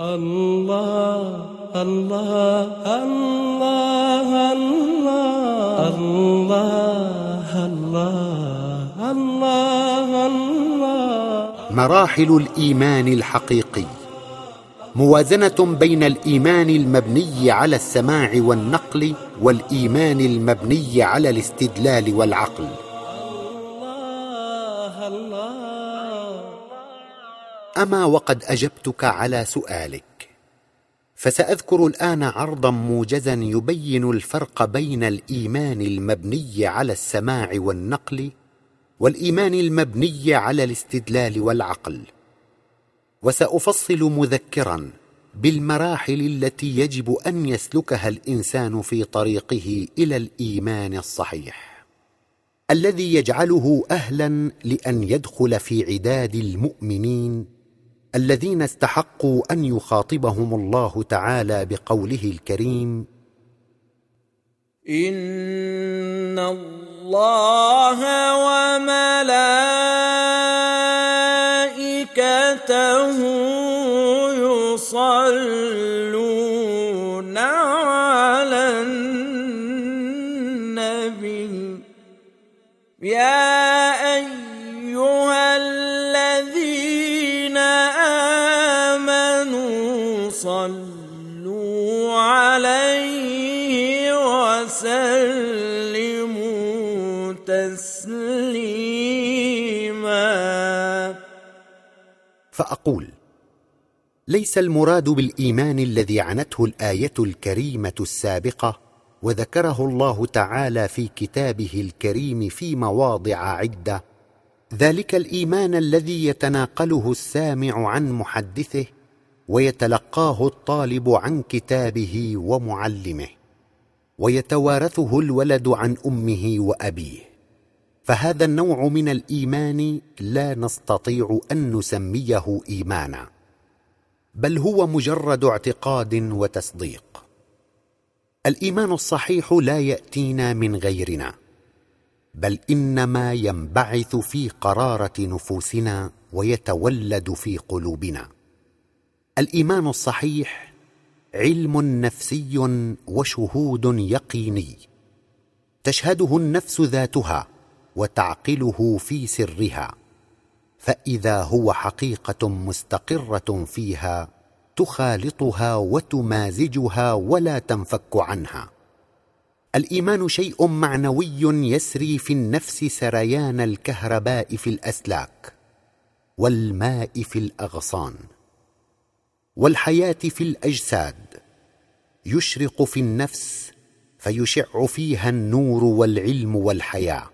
الله الله الله الله الله الله مراحل الايمان الحقيقي موازنه بين الايمان المبني على السماع والنقل والايمان المبني على الاستدلال والعقل أما وقد أجبتك على سؤالك. فسأذكر الآن عرضا موجزا يبين الفرق بين الإيمان المبني على السماع والنقل والإيمان المبني على الاستدلال والعقل. وسأفصل مذكرا بالمراحل التي يجب أن يسلكها الإنسان في طريقه إلى الإيمان الصحيح. الذي يجعله أهلا لأن يدخل في عداد المؤمنين الذين استحقوا أن يخاطبهم الله تعالى بقوله الكريم إن الله وملائكته فأقول ليس المراد بالإيمان الذي عنته الآية الكريمة السابقة وذكره الله تعالى في كتابه الكريم في مواضع عدة ذلك الإيمان الذي يتناقله السامع عن محدثه ويتلقاه الطالب عن كتابه ومعلمه ويتوارثه الولد عن أمه وأبيه. فهذا النوع من الإيمان لا نستطيع أن نسميه إيمانا بل هو مجرد اعتقاد وتصديق. الإيمان الصحيح لا يأتينا من غيرنا بل إنما ينبعث في قرارة نفوسنا ويتولد في قلوبنا. الإيمان الصحيح علم نفسي وشهود يقيني تشهده النفس ذاتها وتعقله في سرها فإذا هو حقيقة مستقرة فيها تخالطها وتمازجها ولا تنفك عنها. الإيمان شيء معنوي يسري في النفس سريان الكهرباء في الأسلاك والماء في الأغصان والحياة في الأجساد يشرق في النفس فيشع فيها النور والعلم والحياة.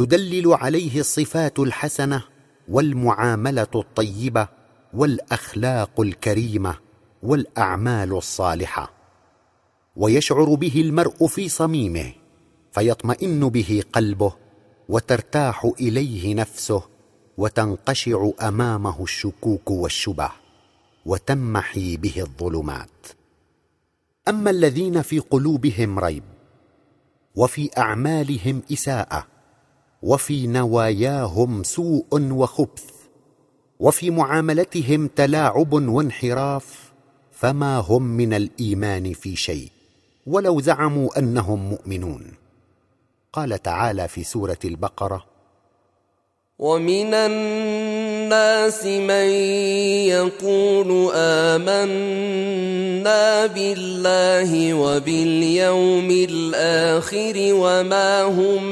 تدلل عليه الصفات الحسنة والمعاملة الطيبة والأخلاق الكريمة والأعمال الصالحة. ويشعر به المرء في صميمه فيطمئن به قلبه وترتاح إليه نفسه وتنقشع أمامه الشكوك والشبه وتمحي به الظلمات. أما الذين في قلوبهم ريب وفي أعمالهم إساءة وفي نواياهم سوء وخبث وفي معاملتهم تلاعب وانحراف فما هم من الإيمان في شيء ولو زعموا أنهم مؤمنون. قال تعالى في سورة البقرة ومن من يقول آمنا بالله وباليوم الآخر وما هم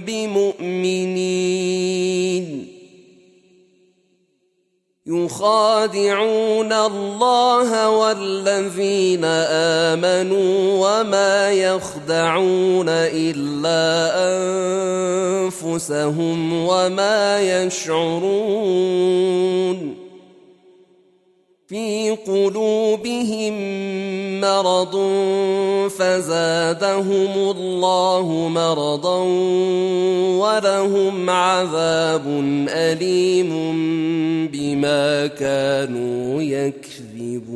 بمؤمنين. يخادعون الله والذين آمنوا وما يخدعون إلا أنفسهم وما يشعرون في قلوبهم مرض فزادهم الله مرضا ولهم عذاب أليم بما كانوا يكذبون.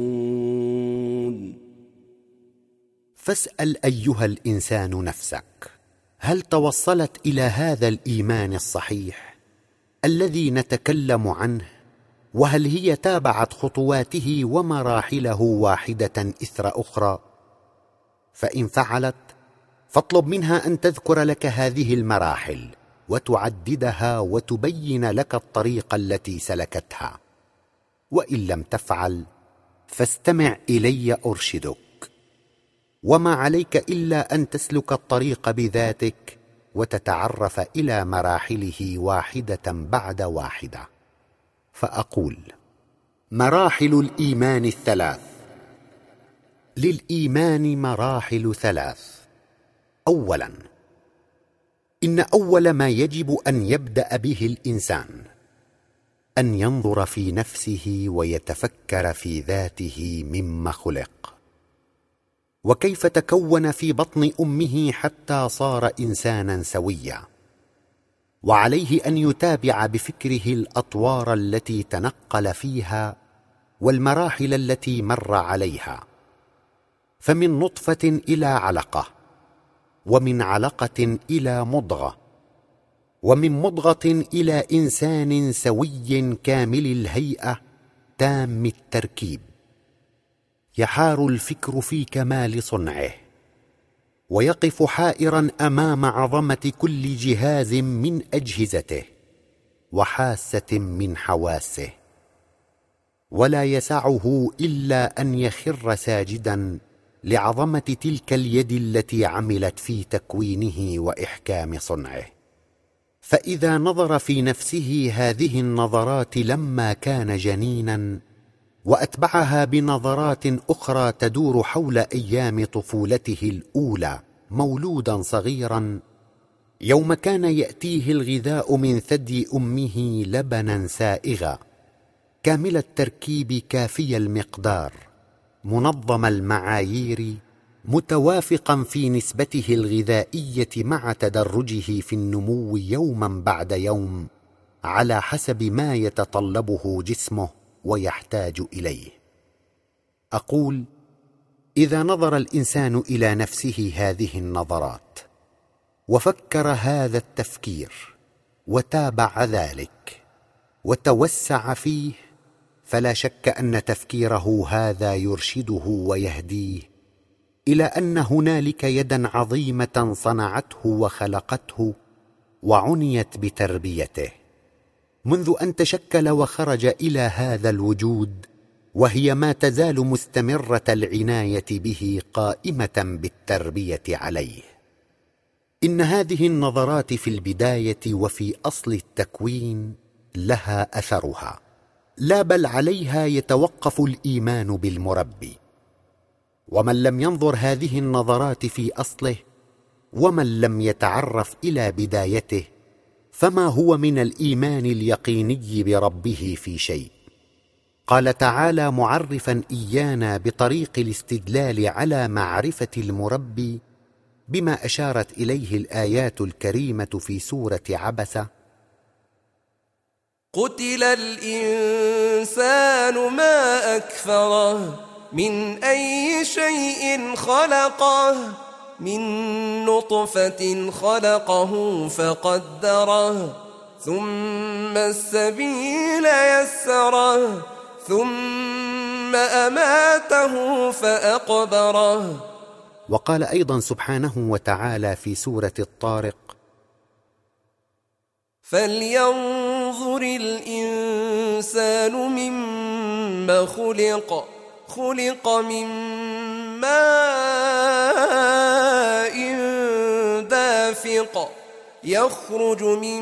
فاسأل أيها الإنسان نفسك هل توصلت إلى هذا الإيمان الصحيح الذي نتكلم عنه؟ وهل هي تابعت خطواته ومراحله واحدة إثر أخرى؟ فإن فعلت فاطلب منها أن تذكر لك هذه المراحل وتعددها وتبين لك الطريق التي سلكتها. وإن لم تفعل فاستمع إلي أرشدك. وما عليك إلا أن تسلك الطريق بذاتك وتتعرف إلى مراحله واحدة بعد واحدة. فأقول مراحل الإيمان الثلاث. للإيمان مراحل ثلاث. اولا إن أول ما يجب أن يبدأ به الإنسان أن ينظر في نفسه ويتفكر في ذاته مما خلق. وكيف تكون في بطن أمه حتى صار انسانا سويا. وعليه أن يتابع بفكره الأطوار التي تنقل فيها والمراحل التي مر عليها. فمن نطفة إلى علقة ومن علقة إلى مضغة ومن مضغة إلى إنسان سوي كامل الهيئة تام التركيب. يحار الفكر في كمال صنعه. ويقف حائرا أمام عظمة كل جهاز من أجهزته وحاسة من حواسه. ولا يسعه إلا أن يخر ساجدا لعظمة تلك اليد التي عملت في تكوينه وإحكام صنعه. فإذا نظر في نفسه هذه النظرات لما كان جنينا وأتبعها بنظرات أخرى تدور حول أيام طفولته الأولى مولودا صغيرا. يوم كان يأتيه الغذاء من ثدي أمه لبنا سائغا. كامل التركيب كافي المقدار. منظم المعايير متوافقا في نسبته الغذائية مع تدرجه في النمو يوما بعد يوم على حسب ما يتطلبه جسمه. ويحتاج إليه. أقول إذا نظر الإنسان إلى نفسه هذه النظرات وفكر هذا التفكير وتابع ذلك وتوسع فيه فلا شك أن تفكيره هذا يرشده ويهديه إلى أن هنالك يدا عظيمة صنعته وخلقته وعنيت بتربيته. منذ أن تشكل وخرج إلى هذا الوجود وهي ما تزال مستمرة العناية به قائمة بالتربية عليه. إن هذه النظرات في البداية وفي أصل التكوين لها أثرها. لا بل عليها يتوقف الإيمان بالمربي. ومن لم ينظر هذه النظرات في أصله ومن لم يتعرف إلى بدايته فما هو من الإيمان اليقيني بربه في شيء؟ قال تعالى معرفا إيانا بطريق الاستدلال على معرفة المربي بما أشارت إليه الآيات الكريمة في سورة عبسة. قتل الإنسان ما أكفره من أي شيء خلقه. من نطفة خلقه فقدره ثم السبيل يسره ثم أماته فأقبره. وقال أيضا سبحانه وتعالى في سورة الطارق فلينظر الانسان مما خلق خلق من ماء دافق يخرج من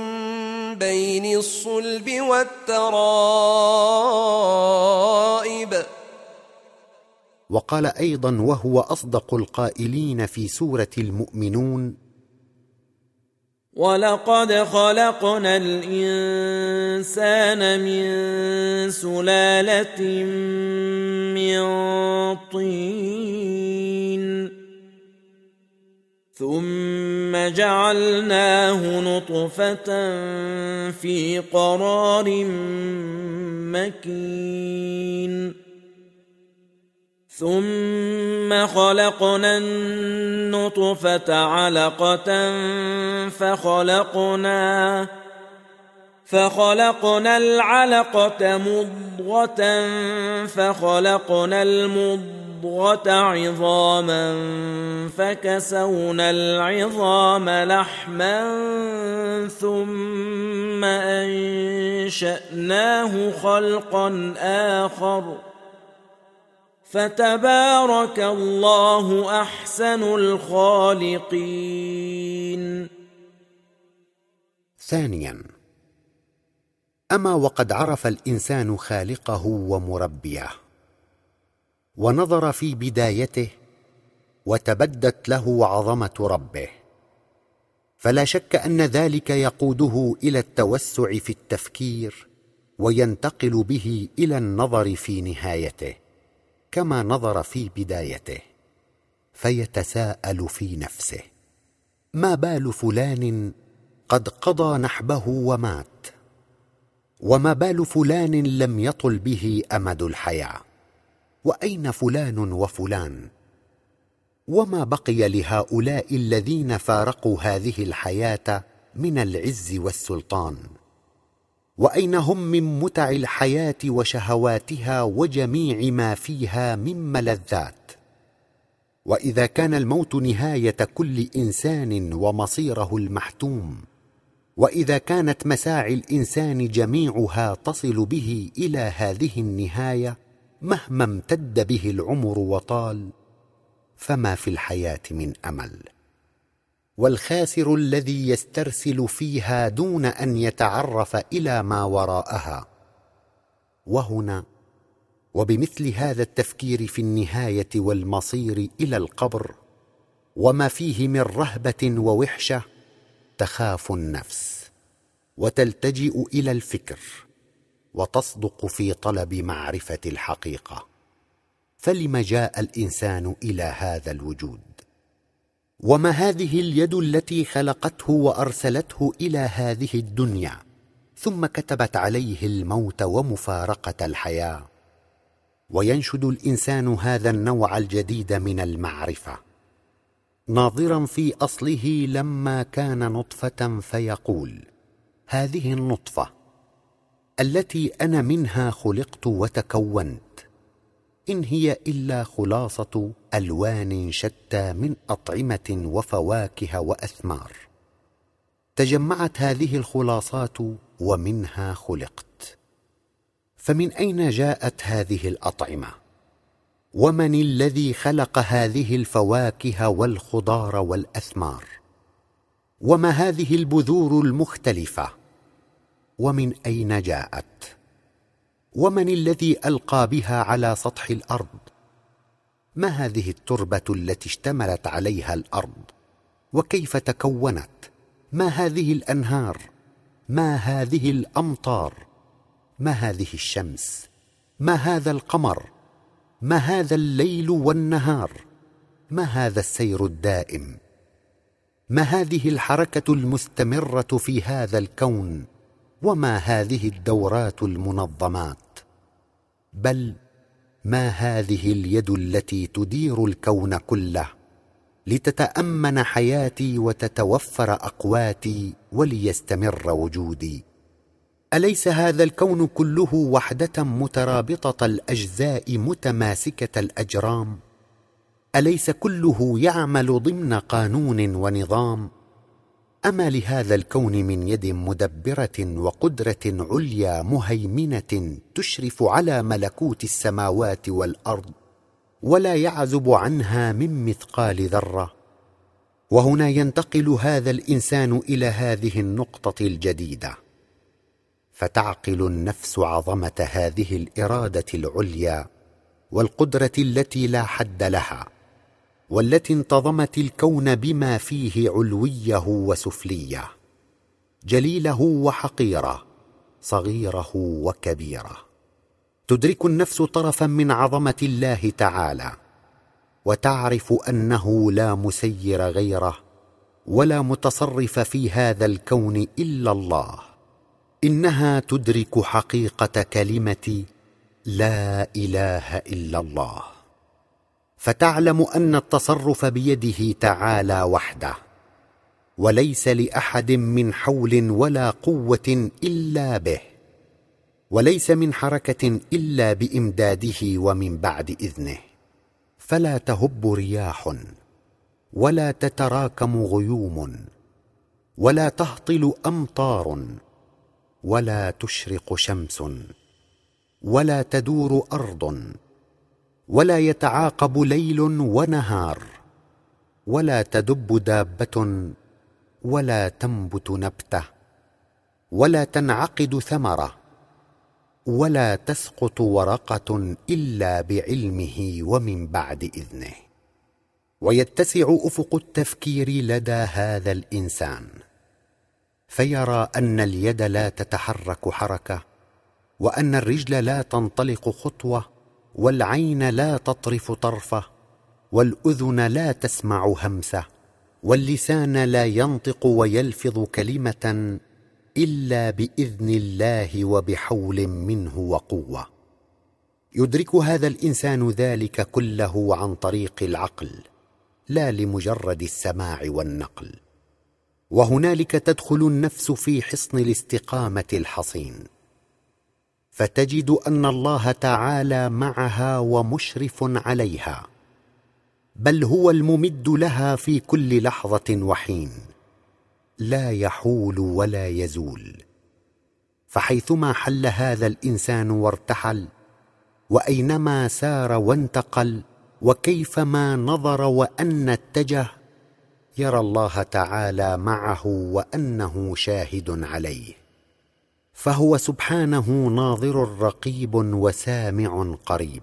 بين الصلب والترائب. وقال أيضا وهو أصدق القائلين في سورة المؤمنون ولقد خلقنا الانسان من سلاله من طين. ثم جعلناه نطفه في قرار مكين ثم خلقنا النطفه علقه فخلقنا فخلقنا العلقة مضغة فخلقنا المضغة عظاما فكسونا العظام لحما ثم أنشأناه خلقا آخر فتبارك الله أحسن الخالقين. ثانيا أما وقد عرف الإنسان خالقه ومربيه؟ ونظر في بدايته وتبدت له عظمة ربه. فلا شك أن ذلك يقوده إلى التوسع في التفكير وينتقل به إلى النظر في نهايته كما نظر في بدايته فيتساءل في نفسه ما بال فلان قد قضى نحبه ومات وما بال فلان لم يطل به أمد الحياة. وأين فلان وفلان؟ وما بقي لهؤلاء الذين فارقوا هذه الحياة من العز والسلطان؟ وأين هم من متع الحياة وشهواتها وجميع ما فيها من ملذات؟ وإذا كان الموت نهاية كل إنسان ومصيره المحتوم وإذا كانت مساعي الإنسان جميعها تصل به إلى هذه النهاية مهما امتد به العمر وطال فما في الحياة من أمل. والخاسر الذي يسترسل فيها دون أن يتعرف إلى ما وراءها. وهنا وبمثل هذا التفكير في النهاية والمصير إلى القبر وما فيه من رهبة ووحشة تخاف النفس وتلتجئ إلى الفكر. وتصدق في طلب معرفة الحقيقة. فلم جاء الإنسان إلى هذا الوجود؟ وما هذه اليد التي خلقته وأرسلته إلى هذه الدنيا؟ ثم كتبت عليه الموت ومفارقة الحياة. وينشد الإنسان هذا النوع الجديد من المعرفة. ناظرا في أصله لما كان نطفة فيقول هذه النطفة التي أنا منها خلقت وتكونت. إن هي إلا خلاصة ألوان شتى من أطعمة وفواكه وأثمار. تجمعت هذه الخلاصات ومنها خلقت. فمن أين جاءت هذه الأطعمة؟ ومن الذي خلق هذه الفواكه والخضار والأثمار؟ وما هذه البذور المختلفة؟ ومن أين جاءت؟ ومن الذي ألقى بها على سطح الأرض؟ ما هذه التربة التي اشتملت عليها الأرض؟ وكيف تكونت؟ ما هذه الأنهار؟ ما هذه الأمطار؟ ما هذه الشمس؟ ما هذا القمر؟ ما هذا الليل والنهار؟ ما هذا السير الدائم؟ ما هذه الحركة المستمرة في هذا الكون؟ وما هذه الدورات المنظمات؟ بل ما هذه اليد التي تدير الكون كله لتتأمن حياتي وتتوفر أقواتي وليستمر وجودي؟ أليس هذا الكون كله وحدة مترابطة الأجزاء متماسكة الأجرام؟ أليس كله يعمل ضمن قانون ونظام؟ أما لهذا الكون من يد مدبرة وقدرة عليا مهيمنة تشرف على ملكوت السماوات والأرض ولا يعزب عنها من مثقال ذرة. وهنا ينتقل هذا الإنسان إلى هذه النقطة الجديدة. فتعقل النفس عظمة هذه الإرادة العليا والقدرة التي لا حد لها. والتي انتظمت الكون بما فيه علويه وسفليه جليله وحقيره صغيره وكبيره. تدرك النفس طرفا من عظمة الله تعالى وتعرف أنه لا مسير غيره ولا متصرف في هذا الكون إلا الله. إنها تدرك حقيقة كلمة لا إله إلا الله. فتعلم أن التصرف بيده تعالى وحده وليس لأحد من حول ولا قوة إلا به وليس من حركة إلا بإمداده ومن بعد إذنه. فلا تهب رياح ولا تتراكم غيوم ولا تهطل أمطار ولا تشرق شمس ولا تدور أرض. ولا يتعاقب ليل ونهار ولا تدب دابة ولا تنبت نبتة ولا تنعقد ثمرة ولا تسقط ورقة إلا بعلمه ومن بعد إذنه. ويتسع أفق التفكير لدى هذا الإنسان فيرى أن اليد لا تتحرك حركة وأن الرجل لا تنطلق خطوة والعين لا تطرف طرفه والأذن لا تسمع همسه واللسان لا ينطق ويلفظ كلمة إلا بإذن الله وبحول منه وقوة. يدرك هذا الإنسان ذلك كله عن طريق العقل لا لمجرد السماع والنقل. وهنالك تدخل النفس في حصن الاستقامة الحصين. فتجد أن الله تعالى معها ومشرف عليها بل هو الممد لها في كل لحظة وحين لا يحول ولا يزول. فحيثما حل هذا الإنسان وارتحل وأينما سار وانتقل وكيفما نظر وأن اتجه يرى الله تعالى معه وأنه شاهد عليه. فهو سبحانه ناظر رقيب وسامع قريب.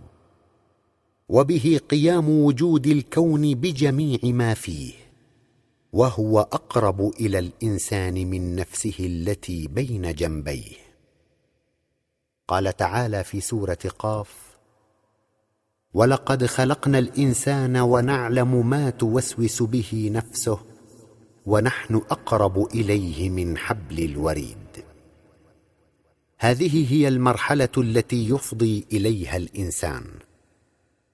وبه قيام وجود الكون بجميع ما فيه. وهو أقرب إلى الإنسان من نفسه التي بين جنبيه. قال تعالى في سورة قاف ولقد خلقنا الإنسان ونعلم ما توسوس به نفسه ونحن أقرب إليه من حبل الوريد. هذه هي المرحلة التي يفضي إليها الإنسان.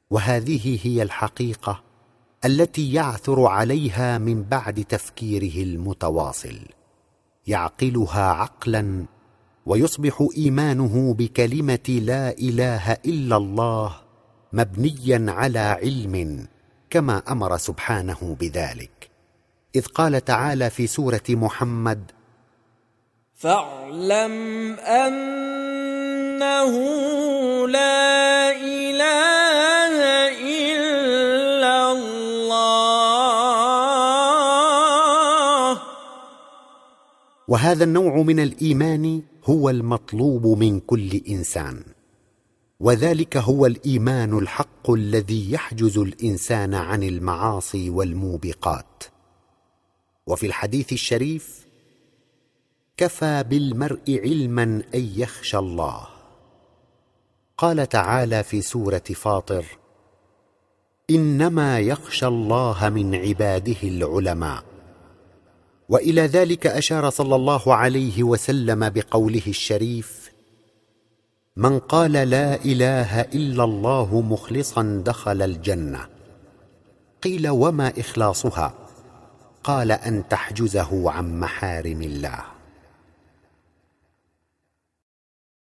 وهذه هي الحقيقة التي يعثر عليها من بعد تفكيره المتواصل. يعقلها عقلا ويصبح إيمانه بكلمة لا إله إلا الله مبنيا على علم كما أمر سبحانه بذلك. إذ قال تعالى في سورة محمد فاعلم أنه لا إله إلا الله. وهذا النوع من الإيمان هو المطلوب من كل إنسان وذلك هو الإيمان الحق الذي يحجز الإنسان عن المعاصي والموبقات. وفي الحديث الشريف كفى بالمرء علما أن يخشى الله. قال تعالى في سورة فاطر إنما يخشى الله من عباده العلماء. وإلى ذلك أشار صلى الله عليه وسلم بقوله الشريف من قال لا إله إلا الله مخلصا دخل الجنة. قيل وما إخلاصها؟ قال أن تحجزه عن محارم الله.